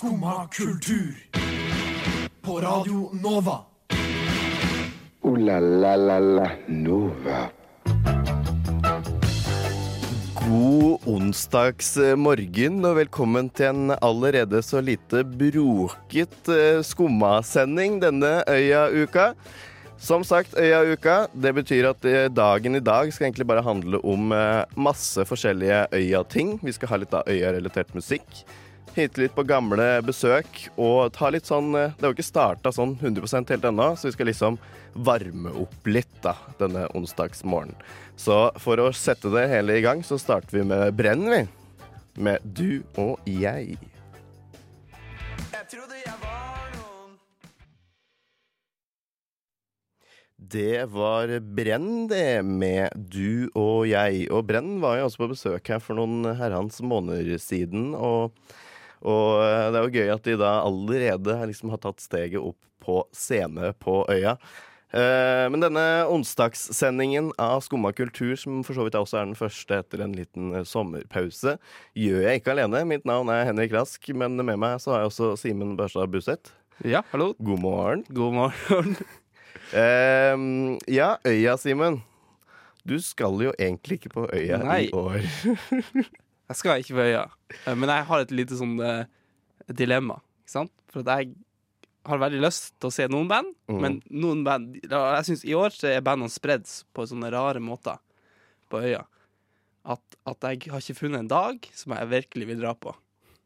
Skumma kultur. På Radio Nova. O-la-la-la-la Nova. God onsdagsmorgen og velkommen til en allerede så lite broket eh, skummasending denne Øya-uka. Som sagt, Øya-uka. Det betyr at eh, dagen i dag skal egentlig bare handle om eh, masse forskjellige Øya-ting. Vi skal ha litt av Øya-relatert musikk. Hite litt på gamle besøk og ta litt sånn eh, Det har jo ikke starta sånn 100% helt ennå, så vi skal liksom varme opp litt da, denne onsdagsmorgenen. Så for å sette det hele i gang, så starter vi med Brenn, vi. Med Du og jeg. Det var Brenn, det, med Du og jeg. Og Brenn var jo også på besøk her for noen herrens måneder siden. Og, og det er jo gøy at de da allerede liksom har tatt steget opp på scene på Øya. Eh, Men denne onsdagssendingen av Skumma kultur, som for så vidt også er den første etter en liten eh, sommerpause, gjør jeg ikke alene. Mitt navn er Henrik Rask, men med meg så har jeg også Simen Børstad Buseth. Ja, hallo. God morgen. God morgen. Eh, ja, Øya, Simen. Du skal jo egentlig ikke på Øya Nei. i år. Jeg skal ikke bøye, Eh, men jeg har et lite sånn uh, dilemma. Ikke sant? For at jeg har veldig lyst til å se noen band, mm. men noen band Jeg synes I år er bandene spredd på sånne rare måter på øya. At, at jeg har ikke funnet en dag som jeg virkelig vil dra på.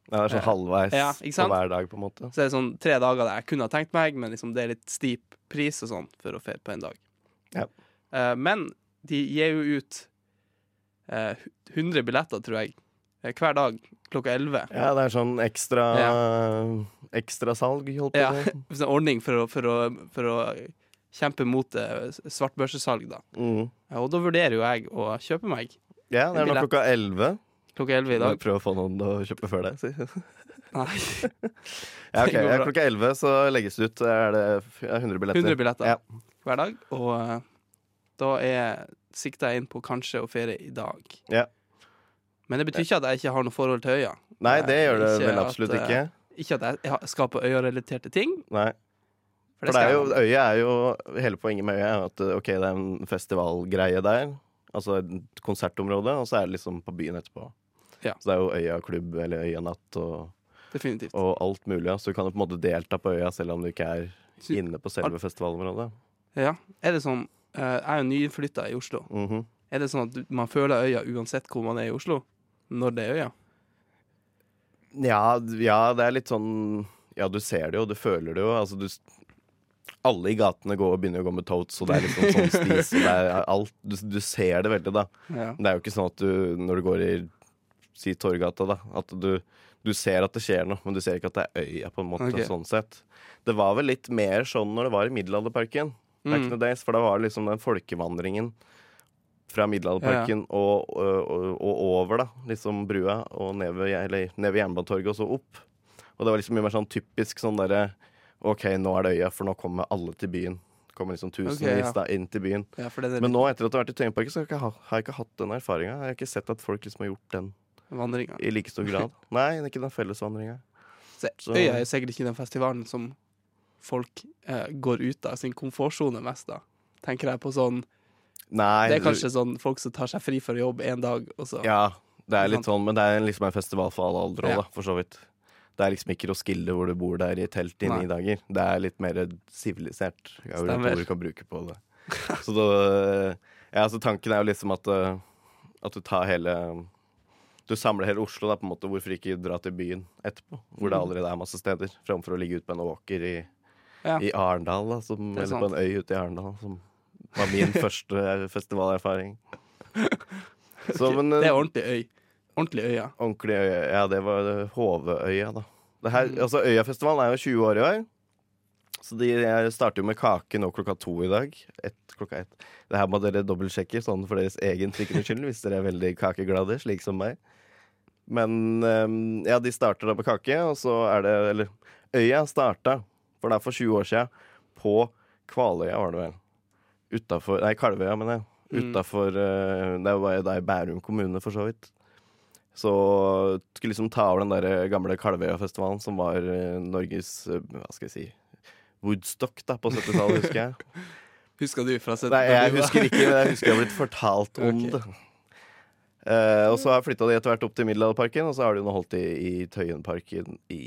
Det er sånn halvveis Ja, ikke på hver dag, på en måte. Så det er sånn tre dager der jeg kunne ha tenkt meg, men liksom det er litt stip pris og sånn for å feire på en dag. Ja. Uh, men de gir jo ut uh, 100 billetter, tror jeg, eh, hver dag klokka 11. Ja, det er sånn ekstra Ekstrasalg, holdt på å si. en ordning for å, for å, for å kjempe mot eh, svartbørsesalg, da. Mm. Ja, og da vurderer jo jeg å kjøpe meg Ja, det er nå klokka elleve. klokka 11 i dag. Prøv å få noen til å kjøpe før deg. Nei, Ja, ok. Ja, klokka elleve så legges det ut er det 100 billetter. 100 billetter Ja. hver dag. Og eh, da er sikter jeg inn på kanskje å feire i dag. Ja. Men det betyr ikke at jeg ikke har noe forhold til øya. Nei, det gjør det vel absolutt at, ikke. Ikke at jeg skaper øya-relaterte ting. Nei. For For det det er jo. Øya er jo Hele poenget med Øya er at ok, det er en festivalgreie der. Altså et konsertområde, og så er det liksom på byen etterpå. Ja. Så det er jo Øya klubb eller Øya natt og, Definitivt. og alt mulig. Ja. Så du kan jo på en måte delta på Øya selv om du ikke er Så- inne på selve festivalområdet. Ja. Er det sånn eh, Jeg er jo nyinnflytta i Oslo. Mhm. Er det sånn at man føler øya uansett hvor man er i Oslo? Når det øya? ja, ja, det er litt sånn Ja, du ser det jo, du føler det jo. Altså, du alle i gatene går og begynner å gå med totes, og det er liksom sånn stis, og det er alt du, du ser det veldig, da. Ja. Det er jo ikke sånn at du, når du går i si Torgata, da, at du, du ser at det skjer noe, men du ser ikke at det er øya, på en måte, Okay. sånn sett. Det var vel litt mer sånn når det var i Middelalderparken, Mm. days, for da var det liksom den folkevandringen fra Middelalderparken og, og, og, over, da, liksom brua, og ned ved, eller, ved Jernbanetorget og så opp. Og det var liksom mye mer sånn typisk sånn derre OK, nå er det øya, for nå kommer alle til byen. Kommer liksom tusenvis ja. da inn til byen. ja, er Men nå, etter at du har vært i Tøyenparken, så har jeg ha- har jeg ikke hatt den erfaringa. Jeg har ikke sett at folk liksom har gjort den vandringa. i like stor grad. Nei, det er ikke den fellesvandringa. Så Så- Øya er sikkert ikke den festivalen som folk eh, går ut av sin komfortsone mest da. Tenker jeg på sånn Nei, Det er kanskje sånn folk som tar seg fri for jobb en dag, og så Ja, det er litt sånn, men det er liksom en festival for alle aldre òg, Ja. for så vidt. Det er liksom ikke Roskilde hvor du bor der i telt i ni dager. Det er litt mer sivilisert. Jeg Stemmer. ord du kan bruke på det. Så da Ja, så tanken er jo liksom at uh, At du tar hele Du samler hele Oslo, da, på en måte. Hvorfor ikke dra til byen etterpå? Hvor det Mhm. allerede er masse steder. Framfor å ligge ute på en åker i, Ja. i Arendal, da, som, er eller på en øy ute i Arendal, som var min første festivalerfaring. Så, men, Det er ordentlig øy. Ordentlig øya. Ordentlig øya. Ja, det var eh, Hoveøya, da. Det her, Mm. altså, Øyafestivalen er jo 20 år i år. Så de starter jo med kake nå klokka to i dag. Et, klokka ett. Det her må dere dobbeltsjekke sånn for deres egen sikkerhets skyld, hvis dere er veldig kakeglade, slik som meg. Men eh, ja, de starter da med kake, og så er det Eller Øya starta, for det er for 20 år siden, på Kvaløya, var det vel. Utafor Nei, Kalvøya, mener jeg. Mm. Utafor Det var jo da i Bærum kommune, for så vidt. Så skulle liksom ta over den der gamle Kalvøya-festivalen, som var eh, Norges eh, Hva skal jeg si Woodstock da, på 70-tallet, husker jeg. Husker du fra 70-tallet? Nei, jeg husker ikke, men jeg husker jeg har blitt fortalt om okay. det. Uh, og så har flytta de etter hvert opp til Middelalderparken, og så har de nå holdt i, i Tøyenparken i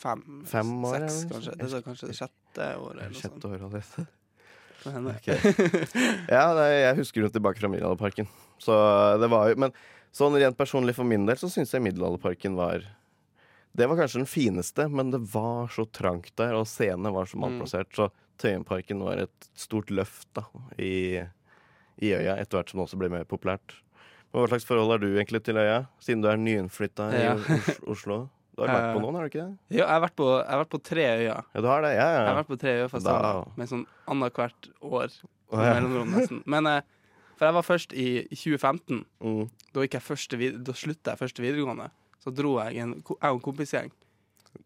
Fem, Fem år, seks, kanskje. Det er kanskje det sjette året eller sjette år allerede. Kan hende. Ok. Ja, det, jeg husker jo tilbake fra Middelalderparken. Så det var jo Men sånn rent personlig for min del så syns jeg Middelalderparken var Det var kanskje den fineste, men det var så trangt der, og scenene var så Mm. malplassert. Så Tøyenparken var et stort løft da i, i øya, etter hvert som det også ble mer populært. Men Hva slags forhold har du egentlig til øya, siden du er nyinnflytta i Ja. Os Oslo? Du har vært på Eh, noen, har du ikke det? Ja, jeg har vært på, jeg har vært på tre øyer. Ja, du har det? Ja, Jeg har vært på tre Da- med sånn annethvert år. Oh, ja. nesten. Men eh, For jeg var først i, i 2015. Mm. Da, gikk jeg første, da slutta jeg første videregående. Så dro jeg, en, jeg og en kompisgjeng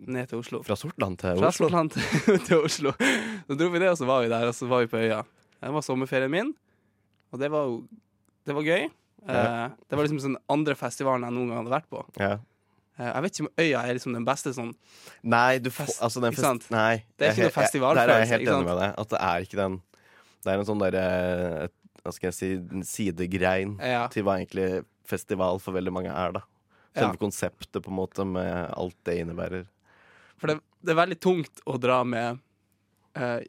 ned til Oslo. Fra Sortland til Fra Oslo? Sortland til, til Oslo. Så dro vi det, og så var vi der, og så var vi på øya. Det var sommerferien min, og det var jo Det var gøy. Ja. Eh, det var liksom den andre festivalen jeg noen gang hadde vært på. Ja. Eh, jeg vet ikke om øya er liksom den beste sånn Nei, du Fest- Altså, den fest... Nei. Det er ikke noe festivalfølelse, jeg- Der er jeg helt enig med deg. At det er ikke den Det er en sånn derre Hva skal jeg si sidegrein Ja. til hva egentlig festival for veldig mange er, da. Selve Ja. konseptet, på en måte, med alt det innebærer. For det, det er veldig tungt å dra med uh,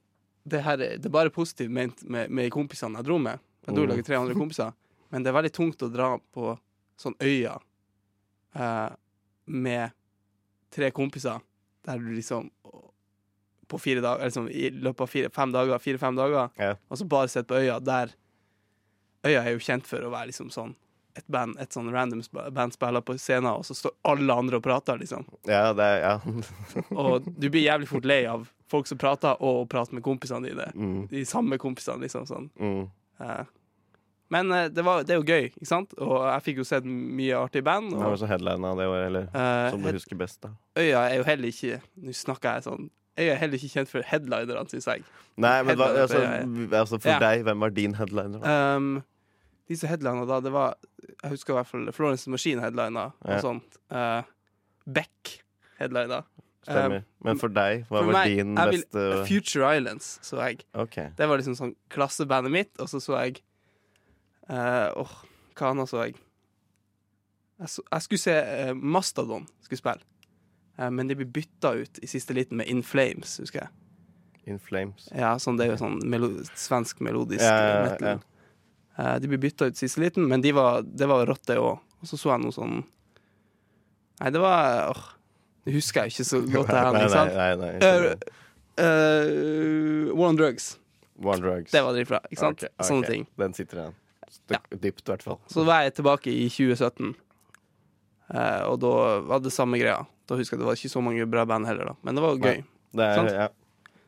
det, her, er- det er bare positivt ment med, med kompisene jeg dro med. Jeg dro lag med tre andre kompiser. Men det er veldig tungt å dra på sånn øya eh, med tre kompiser, der du liksom På fire dager, liksom, i løpet av fire, fem dager, fire-fem dager, Ja. og så bare sitte på øya der Øya er jo kjent for å være liksom sånn et band, et sånn random band spiller på scenen, og så står alle andre og prater, liksom. Ja, det Ja. Og du blir jævlig fort lei av folk som prater, og å prate med kompisene dine. Mm, De samme kompisene, liksom. sånn. mm. Eh, Men eh, det, var, det er jo gøy, ikke sant? Og jeg fikk jo sett mye artig band. Hva var Og, så headlina det året, eller? Uh, Som du husker best, da? Øya er jo heller ikke Nå snakker jeg sånn Øya er heller ikke kjent for headlinerne, syns jeg. Nei, men hva, altså, altså for Ja. deg, hvem var din headliner? Um, de som headlina da, det var Jeg husker i hvert fall Florence Machine headlina Ja. og sånt. Uh, Beck headlina. Stemmer. Men for deg, hva For var meg, din jeg beste Future Islands så jeg. Okay. Det var liksom sånn klassebandet mitt, og så så jeg eh, Åh, hva annet så jeg? Jeg, så, jeg skulle se uh, Mastadon skulle spille, uh, men de ble bytta ut i siste liten med In Flames, husker jeg. In Flames. Ja, sånn, Det er jo sånn melo svensk melodisk Ja, ja, ja, metal. Eh, de ble bytta ut i siste liten, men de var, det var rått, det òg. Og så så jeg noe sånn Nei, det var åh, Det husker jeg ikke så godt, det her, nei, ikke sant? nei, nei, nei, Eh, eh, War on Drugs. War on Drugs. Det var dritbra, ikke sant? Okay, okay. Sånne ting. Den sitter igjen. Styk- Dypt, i hvert fall. Så var jeg tilbake i 2017, eh, og da var det samme greia. Da husker jeg det var ikke så mange bra band heller, da. Men det var gøy. Det er ja,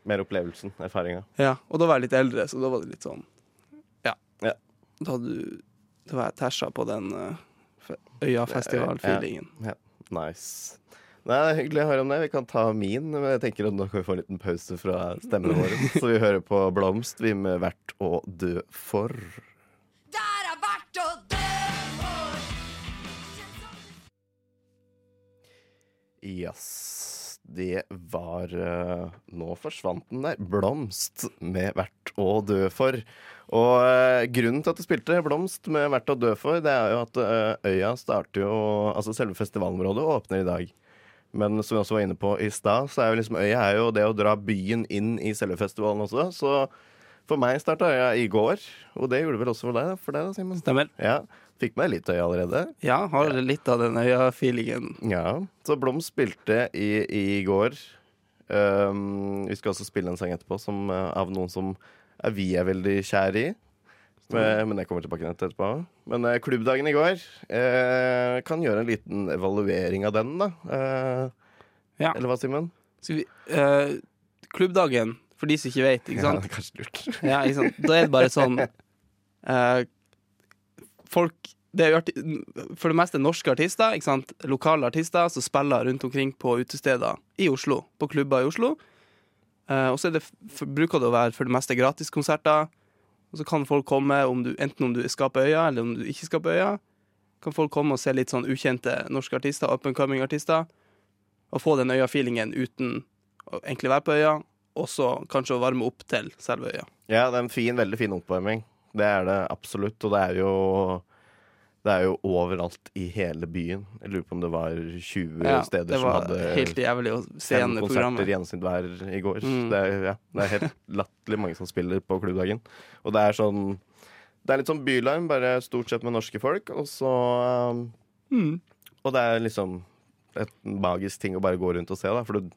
mer opplevelsen, erfaringa. Ja, Og da var jeg litt eldre, så da var det litt sånn Ja. Ja. Da, du, da var jeg tæsja på den uh, Øyafestival-feelingen. Nice. Nei, det er Hyggelig å høre om det. Vi kan ta min, men jeg tenker at nå kan vi få en liten pause fra stemmene våre. Så vi hører på Blomst, vi med Vært å dø for. Yes. Det var uh, Nå forsvant den der. Blomst med verdt å dø for. Og uh, grunnen til at du spilte Blomst med verdt å dø for, det er jo at uh, øya starter jo Altså selve festivalområdet åpner i dag. Men som vi også var inne på i stad, så er jo liksom øya er jo det å dra byen inn i selve festivalen også. Så for meg starta øya i går, og det gjorde vel også for deg, for deg da, Simen? Stemmer. Ja. Fikk meg litt øye allerede. Ja, har litt av den øya-feelingen. Ja, så Blom spilte i, i går. Um, vi skal også spille en sang etterpå som, uh, av noen som er vi er veldig kjære i. Men, men jeg kommer tilbake til etterpå. Men uh, klubbdagen i går uh, kan gjøre en liten evaluering av den, da. Uh, Ja. Eller hva, Simen? Eh, klubbdagen, for de som ikke vet, ikke Ja, det er kanskje lurt. Ja, sant? Da er det bare sånn eh, Folk det er For det meste norske artister, lokale artister som spiller rundt omkring på utesteder i Oslo. På klubber i Oslo. Uh, og så er bruker det å være for det meste gratiskonserter. Og så kan folk komme, om du, enten om du skal på øya, eller om du ikke skal på øya. kan folk komme og se litt sånn ukjente norske artister, up and coming-artister, og få den øya-feelingen uten å egentlig være på øya, og så kanskje å varme opp til selve øya. Ja, det er en fin, veldig fin oppvarming. Det er det absolutt. Og det er jo det er jo overalt i hele byen. Jeg lurer på om det var 20 Ja, steder som hadde helt jævlig å se fem konserter programmet. hver i går. Mm. Det, er, ja, det er helt latterlig mange som spiller på klubbdagen. Og det er sånn Det er litt sånn bylarm, bare stort sett med norske folk. Og så um, Mm. Og det er liksom et magisk ting å bare gå rundt og se, da. For du,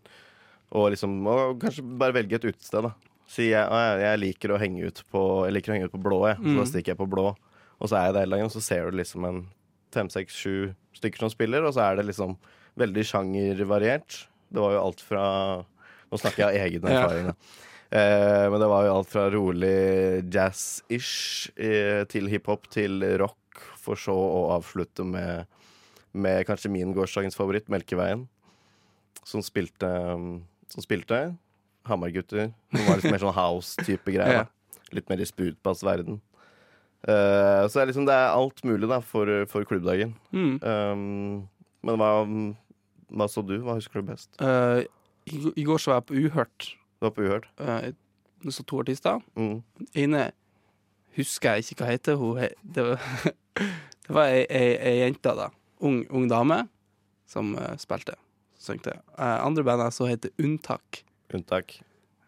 og liksom Og kanskje bare velge et utested, da. Si jeg, «Å, jeg, liker å henge ut på henge ut på blå, jeg. Så Mm. da stikker jeg på blå. Og så er jeg der hele dagen, så ser du liksom en fem, seks, sju stykker som spiller, og så er det liksom veldig sjangervariert. Det var jo alt fra Nå snakker jeg av egen erfaring, da. Eh, men det var jo alt fra rolig jazz-ish eh, til hiphop til rock, for så å avslutte med, med kanskje min gårsdagens favoritt, Melkeveien, som spilte, som spilte Hamar-gutter. Som var litt mer sånn house-type greier. Da. Litt mer i sprutbass-verden. Uh, så det er liksom det er alt mulig da for, for klubbdagen. Mm. Um, men hva, hva så du? Hva husker du best? Uh, i, I går så var jeg på Uhørt. Du var på Uhørt? Uh, jeg så to artister. Mm. Ene husker jeg ikke hva heter. Hun he, det var, det var ei, ei, ei jente, da. Ung, ung dame, som uh, spilte. Eh, andre bandet så heter Unntak. Unntak.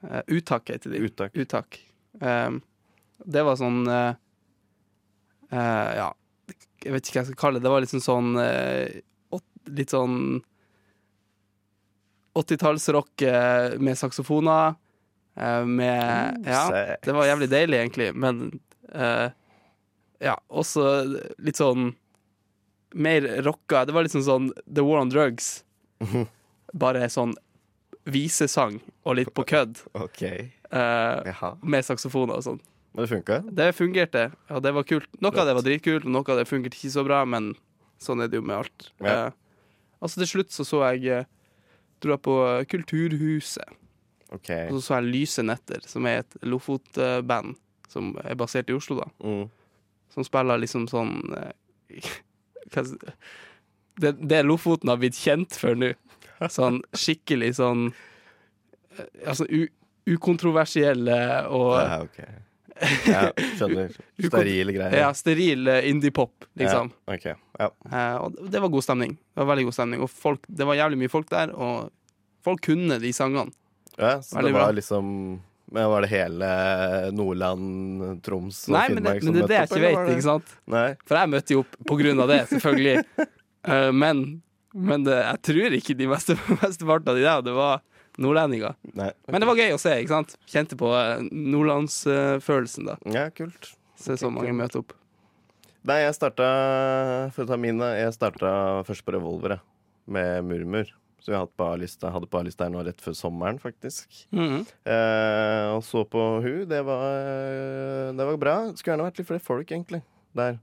Uh, Uttak heter de. Uttak. Uttak. Um, det var sånn uh, uh, Ja, jeg vet ikke hva jeg skal kalle det. Det var liksom sånn eh, Litt sånn 80-tallsrock eh, med saksofoner. eh, med Ja, det var jævlig deilig, egentlig, men eh, Ja, også litt sånn mer rocka. Det var liksom sånn The War on Drugs. Bare sånn visesang og litt på kødd. OK. eh, med saksofoner og sånn. Men det funka? Det fungerte, og det var kult. Noe av det var dritkult, og noe av det fungerte ikke så bra, men sånn er det jo med alt. Ja. Eh, altså Til slutt så så jeg eh, Dro jeg på Kulturhuset, Okay. og så så jeg Lyse netter, som er et Lofot-band som er basert i Oslo, da. Mm. Som spiller liksom sånn eh, det, det Lofoten har blitt kjent for nå. Sånn skikkelig sånn eh, Altså ukontroversielle og Ja, OK. Ja, skjønner. Sterile greier. Ja, steril eh, indie-pop, liksom. Ja, okay. Ja. Eh, og det var god stemning. Det var veldig god stemning. Og folk, det var jævlig mye folk der, og folk kunne de sangene. ja, så Veldig det var bra. liksom men Var det hele Nordland, Troms og Nei, men det, Nei, men det er det jeg ikke vet, ikke sant? Nei. For jeg møtte jo opp på grunn av det, selvfølgelig. uh, men men det, jeg tror ikke de meste, mesteparten av de der, det var nordlendinger. Nei. Men det var gøy å se, ikke sant? Kjente på eh, nordlandsfølelsen, da. Ja, kult. Se så mange møte opp. Nei, jeg starta For å ta mine Jeg starta først på Revolver, jeg. Med Murmur. Som jeg hadde på A-lista Hadde på A-lista her nå rett før sommeren, faktisk. Mhm. Eh, og så på Hu. Det var, det var bra. Skulle gjerne vært litt flere folk, egentlig. Der.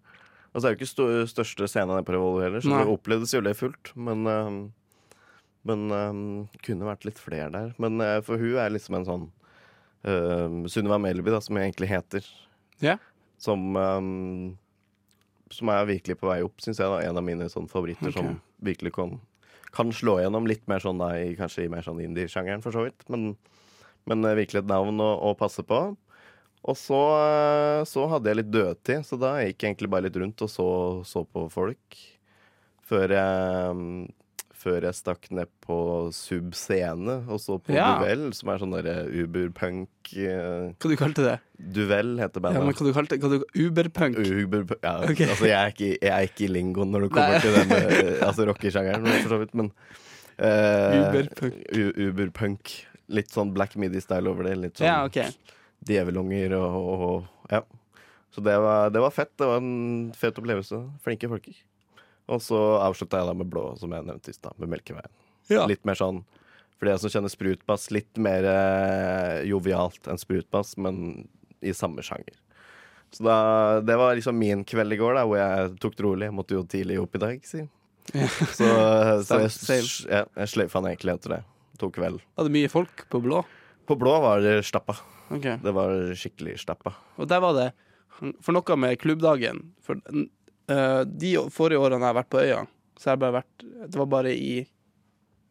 Og det er jo ikke st største scenen der på Revolver heller, så Nei. det opplevdes jo det fullt. Men, uh, men uh, kunne vært litt flere der. Men uh, for hun er liksom en sånn uh, Sunniva Melby, da, som jeg egentlig heter. Ja. Som um, Som er virkelig på vei opp, syns jeg. da En av mine sånn favoritter okay. som virkelig kan, kan slå gjennom litt mer sånn da i, kanskje i mer sånn indie-sjangeren, for så vidt. Men, men eh, virkelig et navn å, å passe på. Og så, eh, så hadde jeg litt dødtid, så da gikk jeg egentlig bare litt rundt og så, så på folk. Før jeg, mm, før jeg stakk ned på Sub Scene og så på Ja. Duell, som er sånn derre Uber-punk eh, Hva du kalte det? Duell heter Ja, men hva du kalte hva du, Uberpunk? Uber, ja, okay. altså jeg er, ikke, jeg er ikke i lingoen når det kommer Nei. til den eh, altså rockesjangeren, for så vidt, men uh, Uberpunk. Uberpunk. Litt sånn Black Midi-style over det. Litt sånn Ja, OK. Djevelunger og, og, og Ja. Så det var, det var fett. Det var en fet opplevelse. Flinke folker. Og så avslutta jeg da med blå, som jeg nevnte i stad, med Melkeveien. Ja. Litt mer sånn for de som kjenner sprutbass, litt mer eh, jovialt enn sprutbass, men i samme sjanger. Så da, det var liksom min kveld i går, da, hvor jeg tok det rolig. Jeg måtte jo tidlig opp i dag, si. Ja. Så, så jeg, jeg sløyfa den egentlig etter det. Tok kveld. Var det mye folk på blå? På blå var det stappa. Ok. Det var skikkelig stappa. Og der var det For noe med klubbdagen For eh, de forrige årene jeg har vært på øya, så har jeg bare vært Det var bare i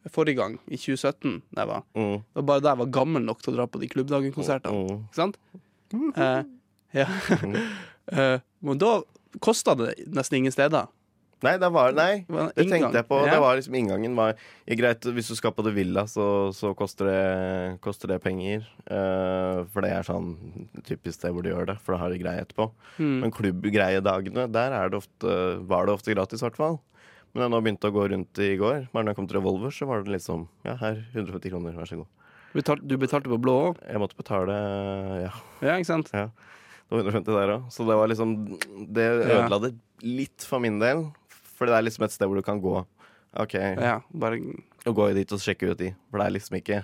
forrige gang, i 2017, da jeg var. Mm. Det var bare da jeg var gammel nok til å dra på de Klubbdagen-konsertene. Mm. Ikke sant? Uh, ja. uh, men da kosta det nesten ingen steder. Nei, det var Nei. Det tenkte jeg på. Ja. Det var liksom Inngangen var ja, greit. Hvis du skal på The Villa, så, så koster, det, koster det penger. Uh, for det er sånn typisk sted hvor du gjør det, for da har de greie etterpå. Mm. Men klubbgreiedagene, der er det ofte, var det ofte gratis, i hvert fall. Men jeg nå begynte å gå rundt i går, bare når jeg kom til Revolver, så var det liksom Ja, her, 150 kroner, vær så god. Betalt, du betalte på blå òg? Jeg måtte betale Ja, Ja, ikke sant? det var 150 der òg. Så det var liksom Det Ja. ødela det litt for min del. For det er liksom et sted hvor du kan gå. OK, Ja, bare og gå dit og sjekke ut de. For det er liksom ikke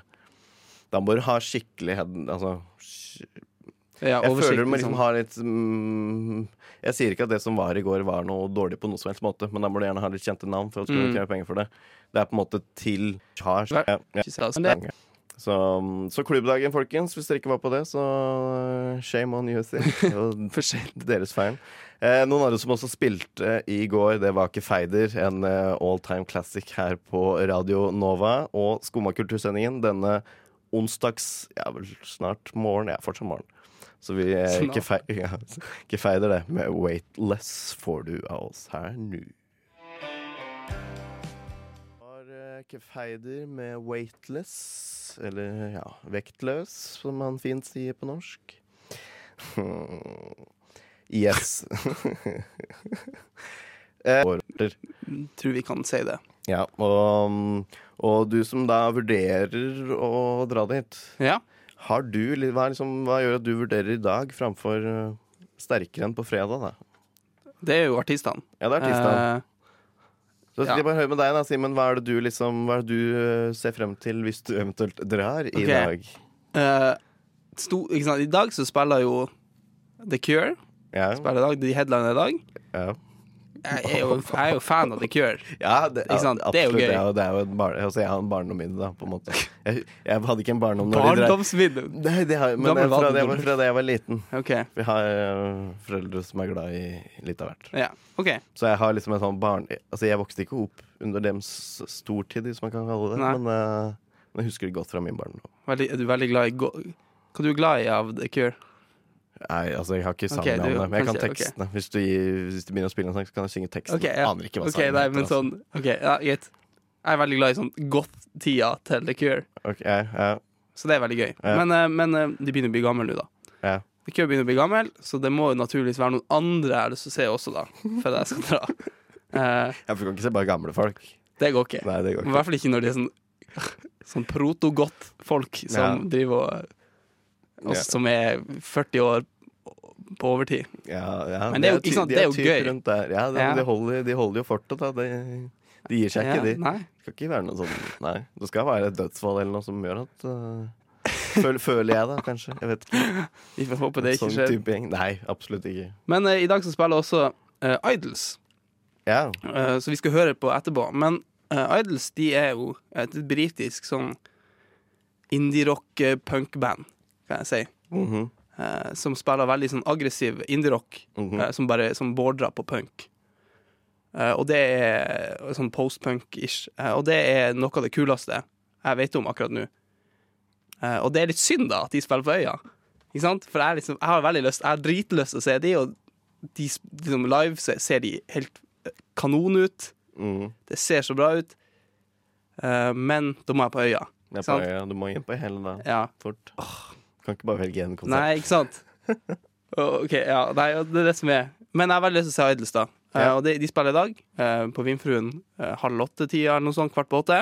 Da må du ha skikkelig head... Altså ja, Jeg oversikt, føler du må liksom liksom. ha litt mm, Jeg sier ikke at det som var i går, var noe dårlig på noe som helst måte, men da må du gjerne ha litt kjente navn for å kunne Mm. kreve penger for det. Det er på en måte til charge. Ja, ja. Ikke sant? Men det, Så, så klubbdagen, folkens. Hvis dere ikke var på det, så uh, shame on you. Og for sent. deres feil. Eh, noen andre som også spilte i går, det var Kefeider, en eh, all time classic her på Radio Nova. Og Skumma kultursendingen denne onsdags Ja, vel snart morgen. Ja, fortsatt morgen. Så vi eh, Snart. Kefei, ja, det med Weightless får du av oss her nå. Eh, Kefeider med Weightless, eller ja, vektløs, som man fint sier på norsk. Yes. Eh. Tror vi kan si det. ja, og, og du som da vurderer å dra dit, Ja. har du, hva, liksom, hva gjør at du vurderer i dag framfor eh, sterkere enn på fredag? da? Det er jo artistene. Ja, det er artistene. Eh, Så ja. jeg bare høre med deg da, Simen. Hva er det du liksom, hva er det du eh, ser frem til hvis du eventuelt drar i okay. dag? eh, sto, ikke sant? I dag så spiller jo The Cure. Ja, Spiller i dag, De headliner i dag. ja. Jeg er jo, jeg er jo fan av The Cure. Ja, det, ja, Det er jo gøy. Ja, det er jo en bar altså, jeg har en barndom i det, da, på en måte. Jeg, jeg hadde ikke en barndom når de Barndomsminne. Nei, det har, men Gammel fra, det, var, fra da jeg var liten. Okay. Vi har uh, foreldre som er glad i litt av hvert. Ja. ok Så jeg har liksom en sånn barn... Altså, jeg vokste ikke opp under dems stortid, hvis man kan kalle det. Nei. Men øh, jeg husker det godt fra min barndom. veldig, Er du veldig glad i Hva er du glad i av The Cure? Nei, altså, jeg har ikke Ok, med du men jeg kan tekstene. Okay. Hvis, du, hvis du begynner å spille en sang, så kan jeg synge teksten. Ok, ja. Aner ikke hva sangen nei, heter. men altså. sånn OK, ja, greit. Jeg er veldig glad i sånn goth-tida til The Cure, Ok, ja, så det er veldig gøy. Ja. Men, eh, men eh, de begynner å bli gamle nå, da. ja. The Cure begynner å bli gammel, så det må jo naturligvis være noen andre jeg har lyst til å se også, da. At jeg skal dra. for Jeg kan ikke se bare gamle folk. det går ikke. Nei, det går I ikke. hvert fall ikke når de er sånn, sånn proto-goth-folk som Ja. driver og og Som er 40 år på overtid. Ja, ja, Men det er jo- ikke sant, de det er jo gøy. Ja, de, holder, de holder jo fortet, da. De, de gir seg ikke, de. Nei. Det skal ikke være noe sånn Nei. Det skal være et dødsfall eller noe som gjør at uh, føl, Føler jeg, da, kanskje. Jeg vet ikke. Vi får håpe det ikke sånn skjer. type gjeng. Nei, absolutt ikke. Men uh, i dag så spiller også uh, Idols, Ja. Uh, så vi skal høre på etterpå. Men Idols de er jo et britisk sånn indie-rock-punkband, kan jeg si. mhm, eh, som spiller veldig sånn aggressiv indie-rock, -hmm. eh, som bare som bordrer på punk. Eh, og det er sånn post-punk-ish. Eh, og det er noe av det kuleste jeg vet om akkurat nå. Eh, og det er litt synd da at de spiller på øya. Ikke sant? For jeg, liksom, jeg har veldig lyst Jeg har dritlyst til å se de, og de liksom live ser de helt eh, kanon ut. Mm. Det ser så bra ut. Men da må jeg på øya. Sant? på, øya. du må inn på hele, det Ja. Fort. Kan ikke bare velge en konsert. Nei, ikke sant? OK, ja. Nei, det er det som er. Men jeg har veldig lyst til å se Idlestad. Ja. Uh, og de, de spiller i dag, uh, på Vindfruen, uh, halv åtte-tida eller noe sånt, kvart på åtte.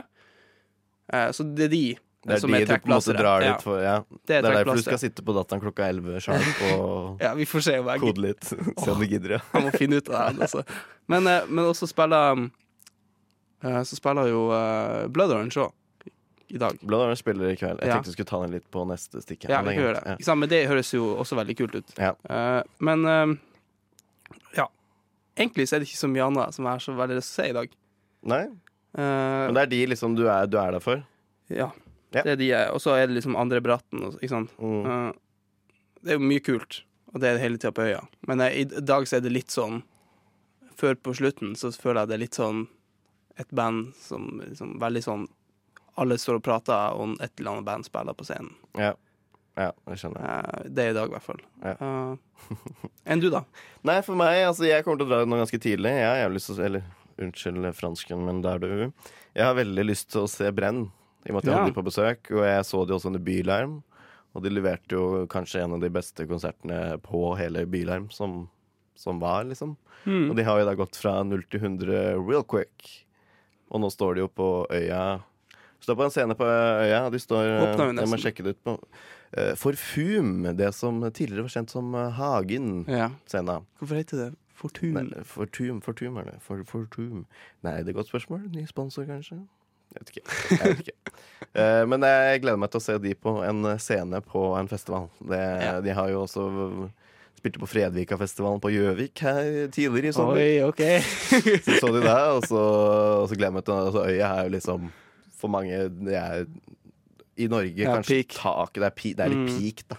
Eh, så det er de Det er som de er trekkplassere. Ja, for. Ja. det Det er er derfor du skal sitte på dataen klokka 11 sharp og Ja, vi får se om jeg, kode litt. Se om du gidder, ja. jeg må finne ut av det. her, Altså. Men, eh, men også spiller eh, Så spiller jo Blood Orange òg i dag. Orange spiller i kveld. Jeg Ja. tenkte du skulle ta den litt på neste stikk. Ja, vi det greit. det. Ikke? Men det høres jo også veldig kult ut. Ja. Uh, men uh, ja. Egentlig så er det ikke så mye annet som jeg har så veldig lyst til å se i dag. Nei, Uh, men det er de liksom du er, du er der for. ja. Ja. Det er de jeg Og så er det liksom andre bratten. Ikke sant? Mm. Det er jo mye kult, og det er det hele tida på øya. Men i dag så er det litt sånn før på slutten så føler jeg det er litt sånn et band som liksom veldig sånn Alle står og prater, og et eller annet band spiller på scenen. Ja. ja, det skjønner jeg. Eh, Det er i dag, i hvert fall. Ja. Uh, Enn du, da? Nei, for meg, altså jeg kommer til å dra nå ganske tidlig. Jeg har lyst til å Eller unnskyld fransken, men der du Jeg har veldig lyst til å se Brenn. I og med at jeg Ja. hadde de på besøk, og jeg så de også under Bylarm. Og de leverte jo kanskje en av de beste konsertene på hele Bylarm som, som var, liksom. Mm. Og de har jo da gått fra 0 til 100 real quick. Og nå står de jo på øya Står på en scene på øya. De står Jeg må sjekke det ut på uh, Forfum, det som tidligere var kjent som eh, Hagen. Ja. Scena. Hvorfor heter det Fortum? Nei, Fortum, Fortum er det. For, fortum. Nei, det er et godt spørsmål. Ny sponsor, kanskje? Jeg vet ikke. Jeg vet ikke. uh, men jeg gleder meg til å se de på en scene på en festival. Det, Ja. De har jo også spilte på Fredvika-festivalen på Gjøvik her tidligere i sommer. Oi, OK. Så så de det, og så, og så gleder jeg meg til altså, Øya er jo liksom For mange det er i Norge Ja, kanskje peak. taket det er, pi, det er litt Mm. peak, da.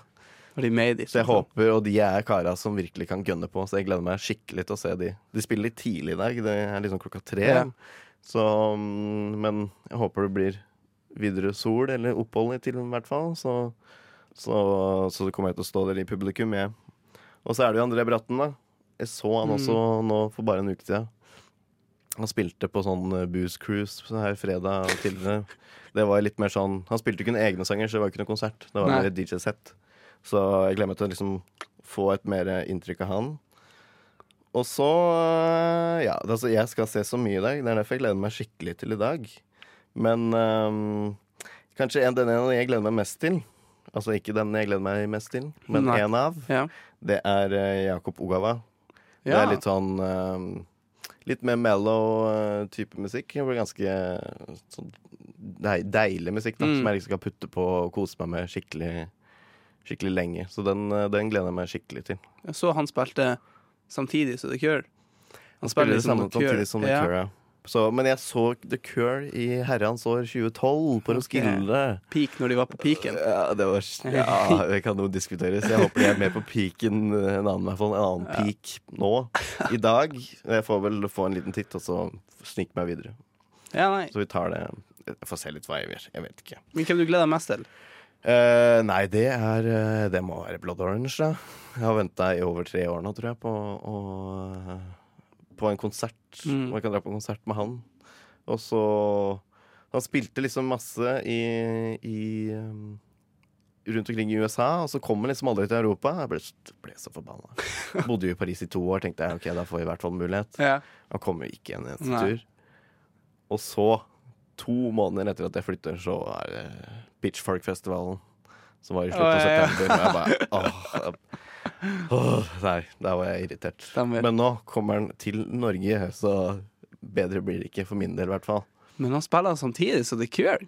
Og de made it. Så jeg håper, og de er kara som virkelig kan gønne på, så jeg gleder meg skikkelig til å se de. De spiller litt tidlig i dag, det er liksom klokka tre. Ja. Så, mm, men jeg håper det blir videre sol, eller opphold til i hvert fall. Så, så, så kommer jeg til å stå der i publikum jeg. Og så er det jo André Bratten, da. Jeg så han Mm. også nå for bare en uke siden. Han spilte på sånn eh, Booze Cruise så her fredag tidligere. Det var litt mer sånn Han spilte ikke noen egne sanger, så det var ikke noe konsert. Det var Nei. mer et DJ-sett. Så jeg glemte til å liksom få et mer inntrykk av han. Og så øh, Ja, altså jeg skal se så mye i dag. Det er derfor jeg gleder meg skikkelig til i dag. Men um, kanskje en, den ene jeg gleder meg mest til Altså ikke den jeg gleder meg mest til, men Nei. en av. Ja. Det er Jakob Ogawa. Det er litt sånn øhm, Litt mer mellow øh, type musikk. Det blir ganske sånn deilig musikk da, Mm. som jeg liksom skal putte på og kose meg med skikkelig, skikkelig lenge. Så den, øh, den gleder jeg meg skikkelig til. Jeg så han spilte samtidig som The Cure. Han spiller det liksom samtidig som The. Cure. Ja. Så, men jeg så The Cure i herrens år 2012 på Roskilde. Okay. Peak når de var på peaken. Ja, det var Ja, det kan jo diskuteres. Jeg håper de er mer på peaken en annen, en annen Ja. peak nå. I dag. Jeg får vel få en liten titt, og så snike meg videre. Ja. Så vi tar det Jeg får se litt hva jeg gjør. Jeg vet ikke. Men hvem du gleder deg mest til? Uh, nei, det er eh, Det må være Blood Orange, da. Jeg har venta i over tre år nå, tror jeg, på, å, på en konsert. Mm. Man kan dra på en konsert med han. Og så Han spilte liksom masse i, i um, rundt omkring i USA, og så kom han liksom aldri til Europa. Jeg ble, ble så forbanna. Bodde jo i Paris i to år, tenkte jeg ok, da får jeg i hvert fall mulighet. Ja. Han kom jo ikke en eneste Nei. tur. Og så, to måneder etter at jeg flytter, så er det Pitchfork-festivalen. Som var i slutten av september. Og jeg bare åh, åh, Nei, der var jeg irritert. Stemmer. Men nå kommer han til Norge, så bedre blir det ikke for min del, i hvert fall. Men han spiller samtidig så The Cure.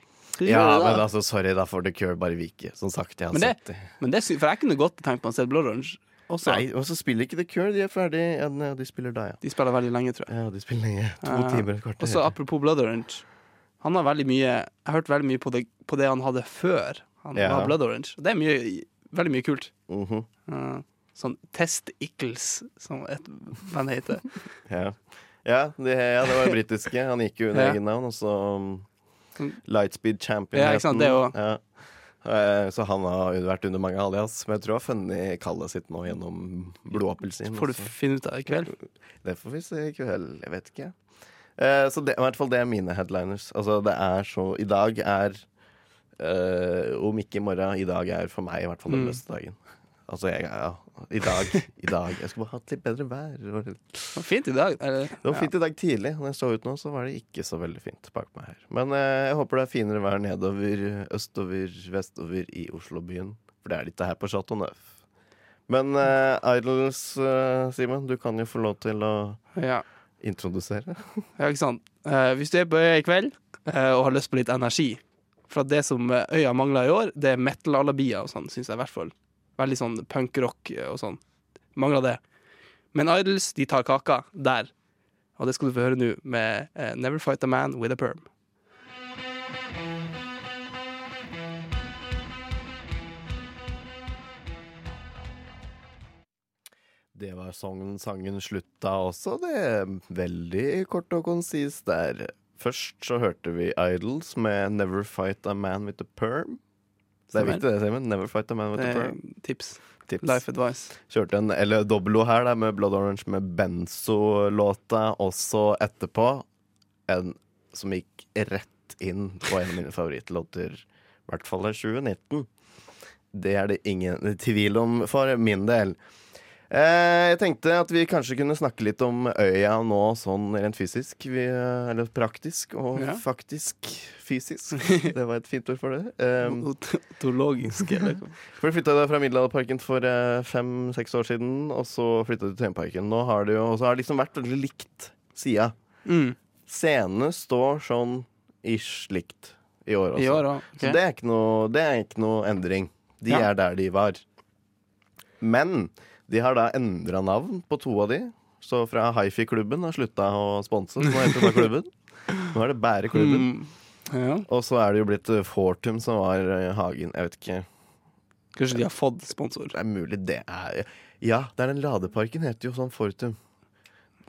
Ja, men altså, sorry, da får The Cure bare vike. Som sagt, jeg har Men det- sett det. Men det, for jeg kunne godt tenkt meg å se Blood Orange også. Nei, og så spiller ikke The Cure. De er ferdig. Ja, de spiller da, ja. De spiller veldig lenge, tror jeg. Ja, de spiller lenge. To uh, timer, et kvarter. Og så apropos Blood Orange. Han har veldig mye Jeg har hørt veldig mye på det, på det han hadde før han Ja. var Blood Orange. Det er mye, veldig mye kult. Mhm, Uh, sånn Test Ickles, som et band heter. ja. Ja, det, ja, det var britiske. Han gikk jo under Ja. egen navn, og så um, Lightspeed Champion. Ja, ikke sant, det også. Ja. Eh, Så han har vært under mange alias, men jeg tror han har funnet kallet sitt nå gjennom blodappelsin. Får du finne ut av det i kveld. Det får vi se i kveld. Jeg vet ikke. Eh, så det, i hvert fall det er mine headliners. Altså, det er så I dag er eh, Om ikke i morgen, i dag er for meg i hvert fall den Mm. beste dagen. Altså, jeg, ja, i dag. I dag. Jeg skulle bare hatt litt bedre vær. Det var, litt, Det var fint i dag. Eller, det var fint i dag tidlig. Når jeg så ut nå, så var det ikke så veldig fint bak meg her. Men uh, jeg håper det er finere vær nedover, østover, vestover i Oslobyen. For det er litt ikke her på Chateau Neuf. Men uh, Idols, Simen, du kan jo få lov til å Ja. introdusere. Ja, ikke sant. Hvis du er på øya i kveld og har lyst på litt energi For at det som eh, øya mangler i år, det er metal-alabier og sånn, syns jeg i hvert fall. Veldig sånn punkrock eh, og sånn. Mangler det. Men Idols, de tar kaka der. Og det skal du få høre nå med uh, Never Fight a Man With a Perm. Det var sangen, sangen slutta også, det. Veldig kort og konsist der. Først så hørte vi Idols med 'Never Fight a Man with a Perm'. Det er viktig det, Simen. 'Never Fight a Man with a er Perm'. tips. Tips. Life advice. Kjørte en eller dobbelo her der, med Blood Orange med Benzo-låta også etterpå. En som gikk rett inn på en av mine favorittlåter, i hvert fall i 2019. Det er det ingen tvil om for min del. Eh, jeg tenkte at vi kanskje kunne snakke litt om øya nå sånn rent fysisk. Vi, eh, eller praktisk og Ja. faktisk fysisk. Det var et fint ord for det. Um, Otologisk, eller for du flytta deg fra Middelalderparken for eh, fem-seks år siden, og så flytta du til Tøyenparken. Nå har det jo har det liksom vært veldig likt sida. mm. Scenene står sånn ish likt i år også. I år okay. Så det er, ikke noe, det er ikke noe endring. De Ja. er der de var. Men de har da endra navn på to av de. Så fra Hifi-klubben har slutta å sponse, så nå heter det klubben. Nå er det Bæreklubben. Mm. Ja. Og så er det jo blitt eh, Fortum som var eh, Hagen. Jeg vet ikke. Kanskje de har fått sponsor. Det er mulig det er Ja, det er den ladeparken heter jo sånn Fortum.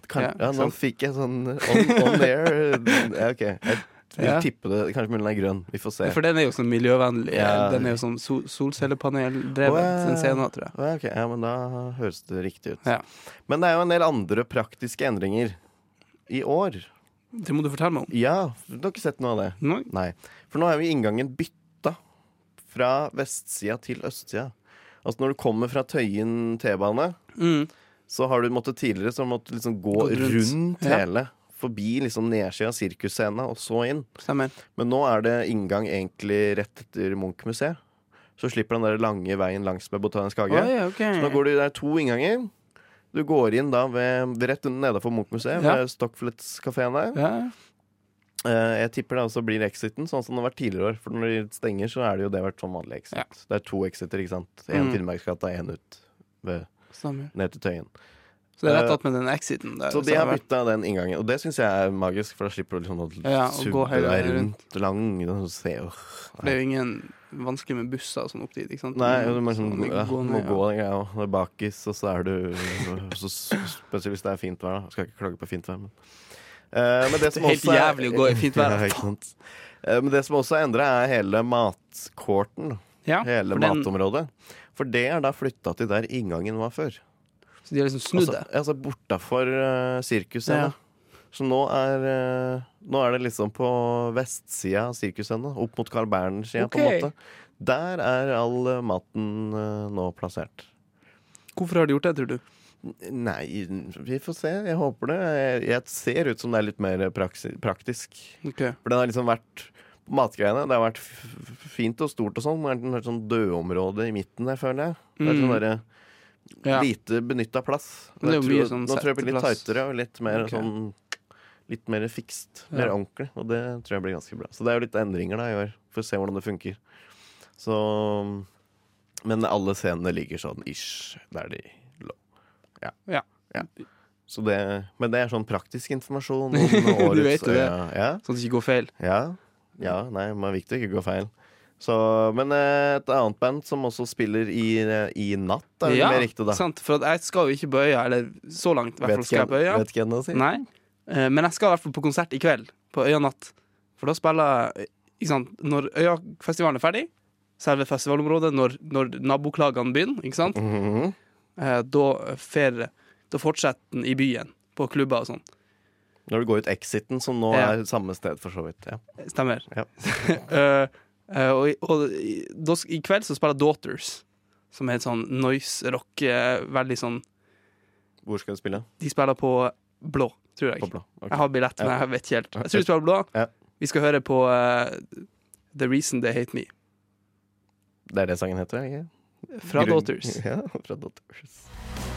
Kan, Ja, ja, nå fikk jeg sånn on, on air. Ja, OK. Jeg vil Ja. tippe det. Kanskje mulig den er grønn. Vi får se. For den er jo sånn miljøvennlig. Ja. Den er jo sånn sol solcellepaneldrevet, Oh, ja. scenen, tror jeg. Ja, okay. ja, men da høres det riktig ut. Ja. Men det er jo en del andre praktiske endringer i år. Det må du fortelle meg om. Ja, du har ikke sett noe av det? Nei. Nei. For nå er jo inngangen bytta fra vestsida til østsida. Altså når du kommer fra Tøyen T-bane, Mm. så har du måttet tidligere så måtte liksom gå rundt. rundt, hele. Forbi liksom nedsida av sirkusscena og så inn. Stemmer. Men nå er det inngang egentlig rett etter Munch-museet. Så slipper den der lange veien langs med Botanisk hage. Oi, okay. Så nå går du, det er to innganger. Du går inn da ved, rett nedenfor Munch-museet, Ja. ved Stockflets-kafeen der. Ja. Uh, jeg tipper det også blir exiten, sånn som det har vært tidligere år. For når de stenger, så er det jo det vært sånn vanlig exit. Ja. Det er to exiter, ikke sant. En Mm. Finnmarksgata, én ut ved, ned til Tøyen. Så det er rett attmed den exiten der. Så de har bytta den inngangen, og det syns jeg er magisk, for da slipper du liksom å Ja, subbe deg rundt lang og se og det er jo ingen vanskelig med busser og sånn opp dit, ikke sant? Nei, du må, sånn, liksom, man ja, må ja. gå den bakis, og så er du så, Spesielt hvis det er fint vær, da. Skal ikke klage på fint vær, men uh, men det som Det er helt jævlig å gå i fint vær. Ja, uh. Eh, men det som også er endra, er hele matkorten. Ja, hele den- matområdet. For det er da flytta til der inngangen var før. Så de har liksom snudd Altså, det. altså bortafor uh, sirkuset. Ja. Så nå er, uh, nå er det liksom på vestsida av sirkusscena, opp mot Carl Berner-sida, på en måte. Der er all uh, maten eh, nå plassert. Hvorfor har de gjort det, tror du? Nei, vi får se. Jeg håper det. Jeg, jeg ser ut som det er litt mer praksi, praktisk. Ok. For den har liksom vært på matgreiene. Det har vært f f- fint og stort og sånn. Det har vært et sånn dødområde i midten der, føler jeg. Det er Mm. sånn derre Ja. lite benytta plass. Men det er jo mye tror- sånn Nå tror jeg det blir litt tightere og litt mer okay. sånn Litt mer fikst. Mer Ja. ordentlig. Og det tror jeg blir ganske bra. Så det er jo litt endringer da i år. Får se hvordan det funker. Så Men alle scenene ligger sånn ish der de lå. Ja. Ja. Så det, men det er sånn praktisk informasjon om Du vet jo det. Ja. Sånn at det ikke går feil. Ja, ja nei, men det er viktig å ikke gå feil. Så, men eh, et annet band som også spiller i, eh, i natt, er vel Ja, mer riktig, da. sant. For jeg skal jo ikke på øya, eller så langt i hvert fall skal jeg øya. vet ennå, si. Nei. Eh, Men jeg skal i hvert fall på konsert i kveld, på Øya Natt. For da spiller ikke sant? Når Øyafestivalen er ferdig, selve festivalområdet, når, når naboklagene begynner, ikke sant? mm -hmm. da, fer, da fortsetter den i byen, på klubber og sånn. Når du går ut Exiten, som nå Ja. er samme sted, for så vidt. Ja. Stemmer. Ja. Eh, og og da, i kveld så spiller Daughters, som er et sånn noise-rock, eh, veldig sånn Hvor skal du spille? De spiller på Blå, tror jeg. På blå. Okay. Jeg har billett, men jeg vet ikke helt. Jeg tror de spiller Blå. Ja. Vi skal høre på uh, The Reason They Hate Me Det er det sangen heter, ikke? fra Grunn- Daughters. Ja, fra Daughters.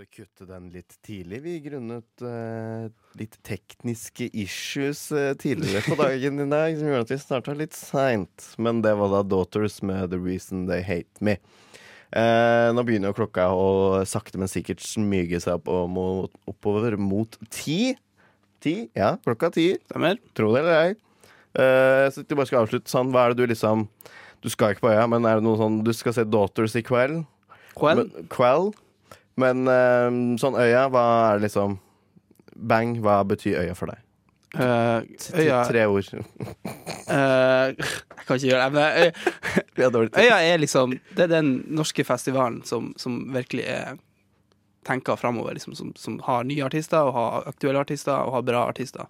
Måtte kutte den litt tidlig, vi, grunnet uh, litt tekniske issues uh, tidligere på dagen i dag, som gjorde at vi starta litt seint. Men det var da Daughters med The Reason They Hate Me. Uh, nå begynner jo klokka å sakte, men sikkert smyge seg opp mot, oppover mot ti. Ti? Ja, klokka ti. Stemmer? Tro det eller ei. Så du bare skal avslutte sånn, hva er det du liksom Du skal ikke på øya, men er det noe sånn Du skal se Daughters i kveld. Kveld? Men, quell. Men eh, sånn øya, hva er det liksom Bang, hva betyr øya for deg? Uh, øya Tre ord. uh, Jeg kan ikke gjøre det. Men øya, øya er liksom Det er den norske festivalen som, som virkelig er tenker framover. Liksom, som, som har nye artister, og har aktuelle artister, og har bra artister.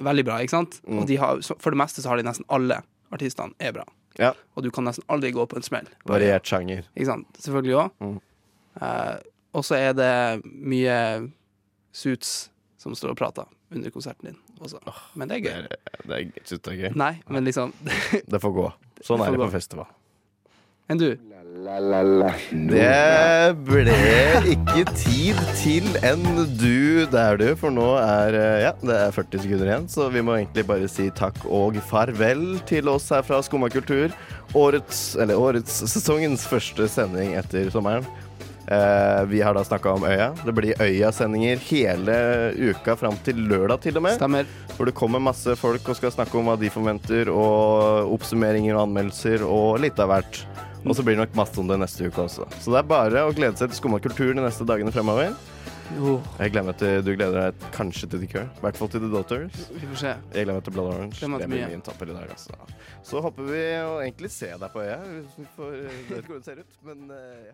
Veldig bra, ikke sant? Mm. Og de har, for det meste så har de nesten alle artistene er bra. Ja. Og du kan nesten aldri gå på en smell. Variert sjanger. Ikke sant? Selvfølgelig òg. Mm. Eh, og så er det mye suits som står og prater under konserten din også. Men det er Det gøy. er, det er, synes det er gøy. Nei, men liksom Det får gå. Sånn Det er det gå. på festival. Enn du? La, la, la. Det ble ikke tid til en du der, du. For nå er eh, ja, det er 40 sekunder igjen, så vi må egentlig bare si takk og farvel til oss her fra Skumma kultur. Årets, eller årets, sesongens første sending etter sommeren. Eh, vi har da snakka om Øya. Det blir Øya-sendinger hele uka fram til lørdag til og med. Stemmer. Hvor det kommer masse folk og skal snakke om hva de forventer, og oppsummeringer og anmeldelser og litt av hvert. Og så blir det nok masse om det neste uke også. Så det er bare å glede seg til Skumma kultur de neste dagene fremover. Jo, Jeg gleder meg til, Du gleder deg kanskje til The Cure. I hvert fall til The Daughters. vi får se. Jeg gleder meg til Blood Orange. Det blir mye. min tapper i dag, altså. Så håper vi å egentlig se deg på øya. Vi får, ikke hvordan det ser ut, men uh, ja.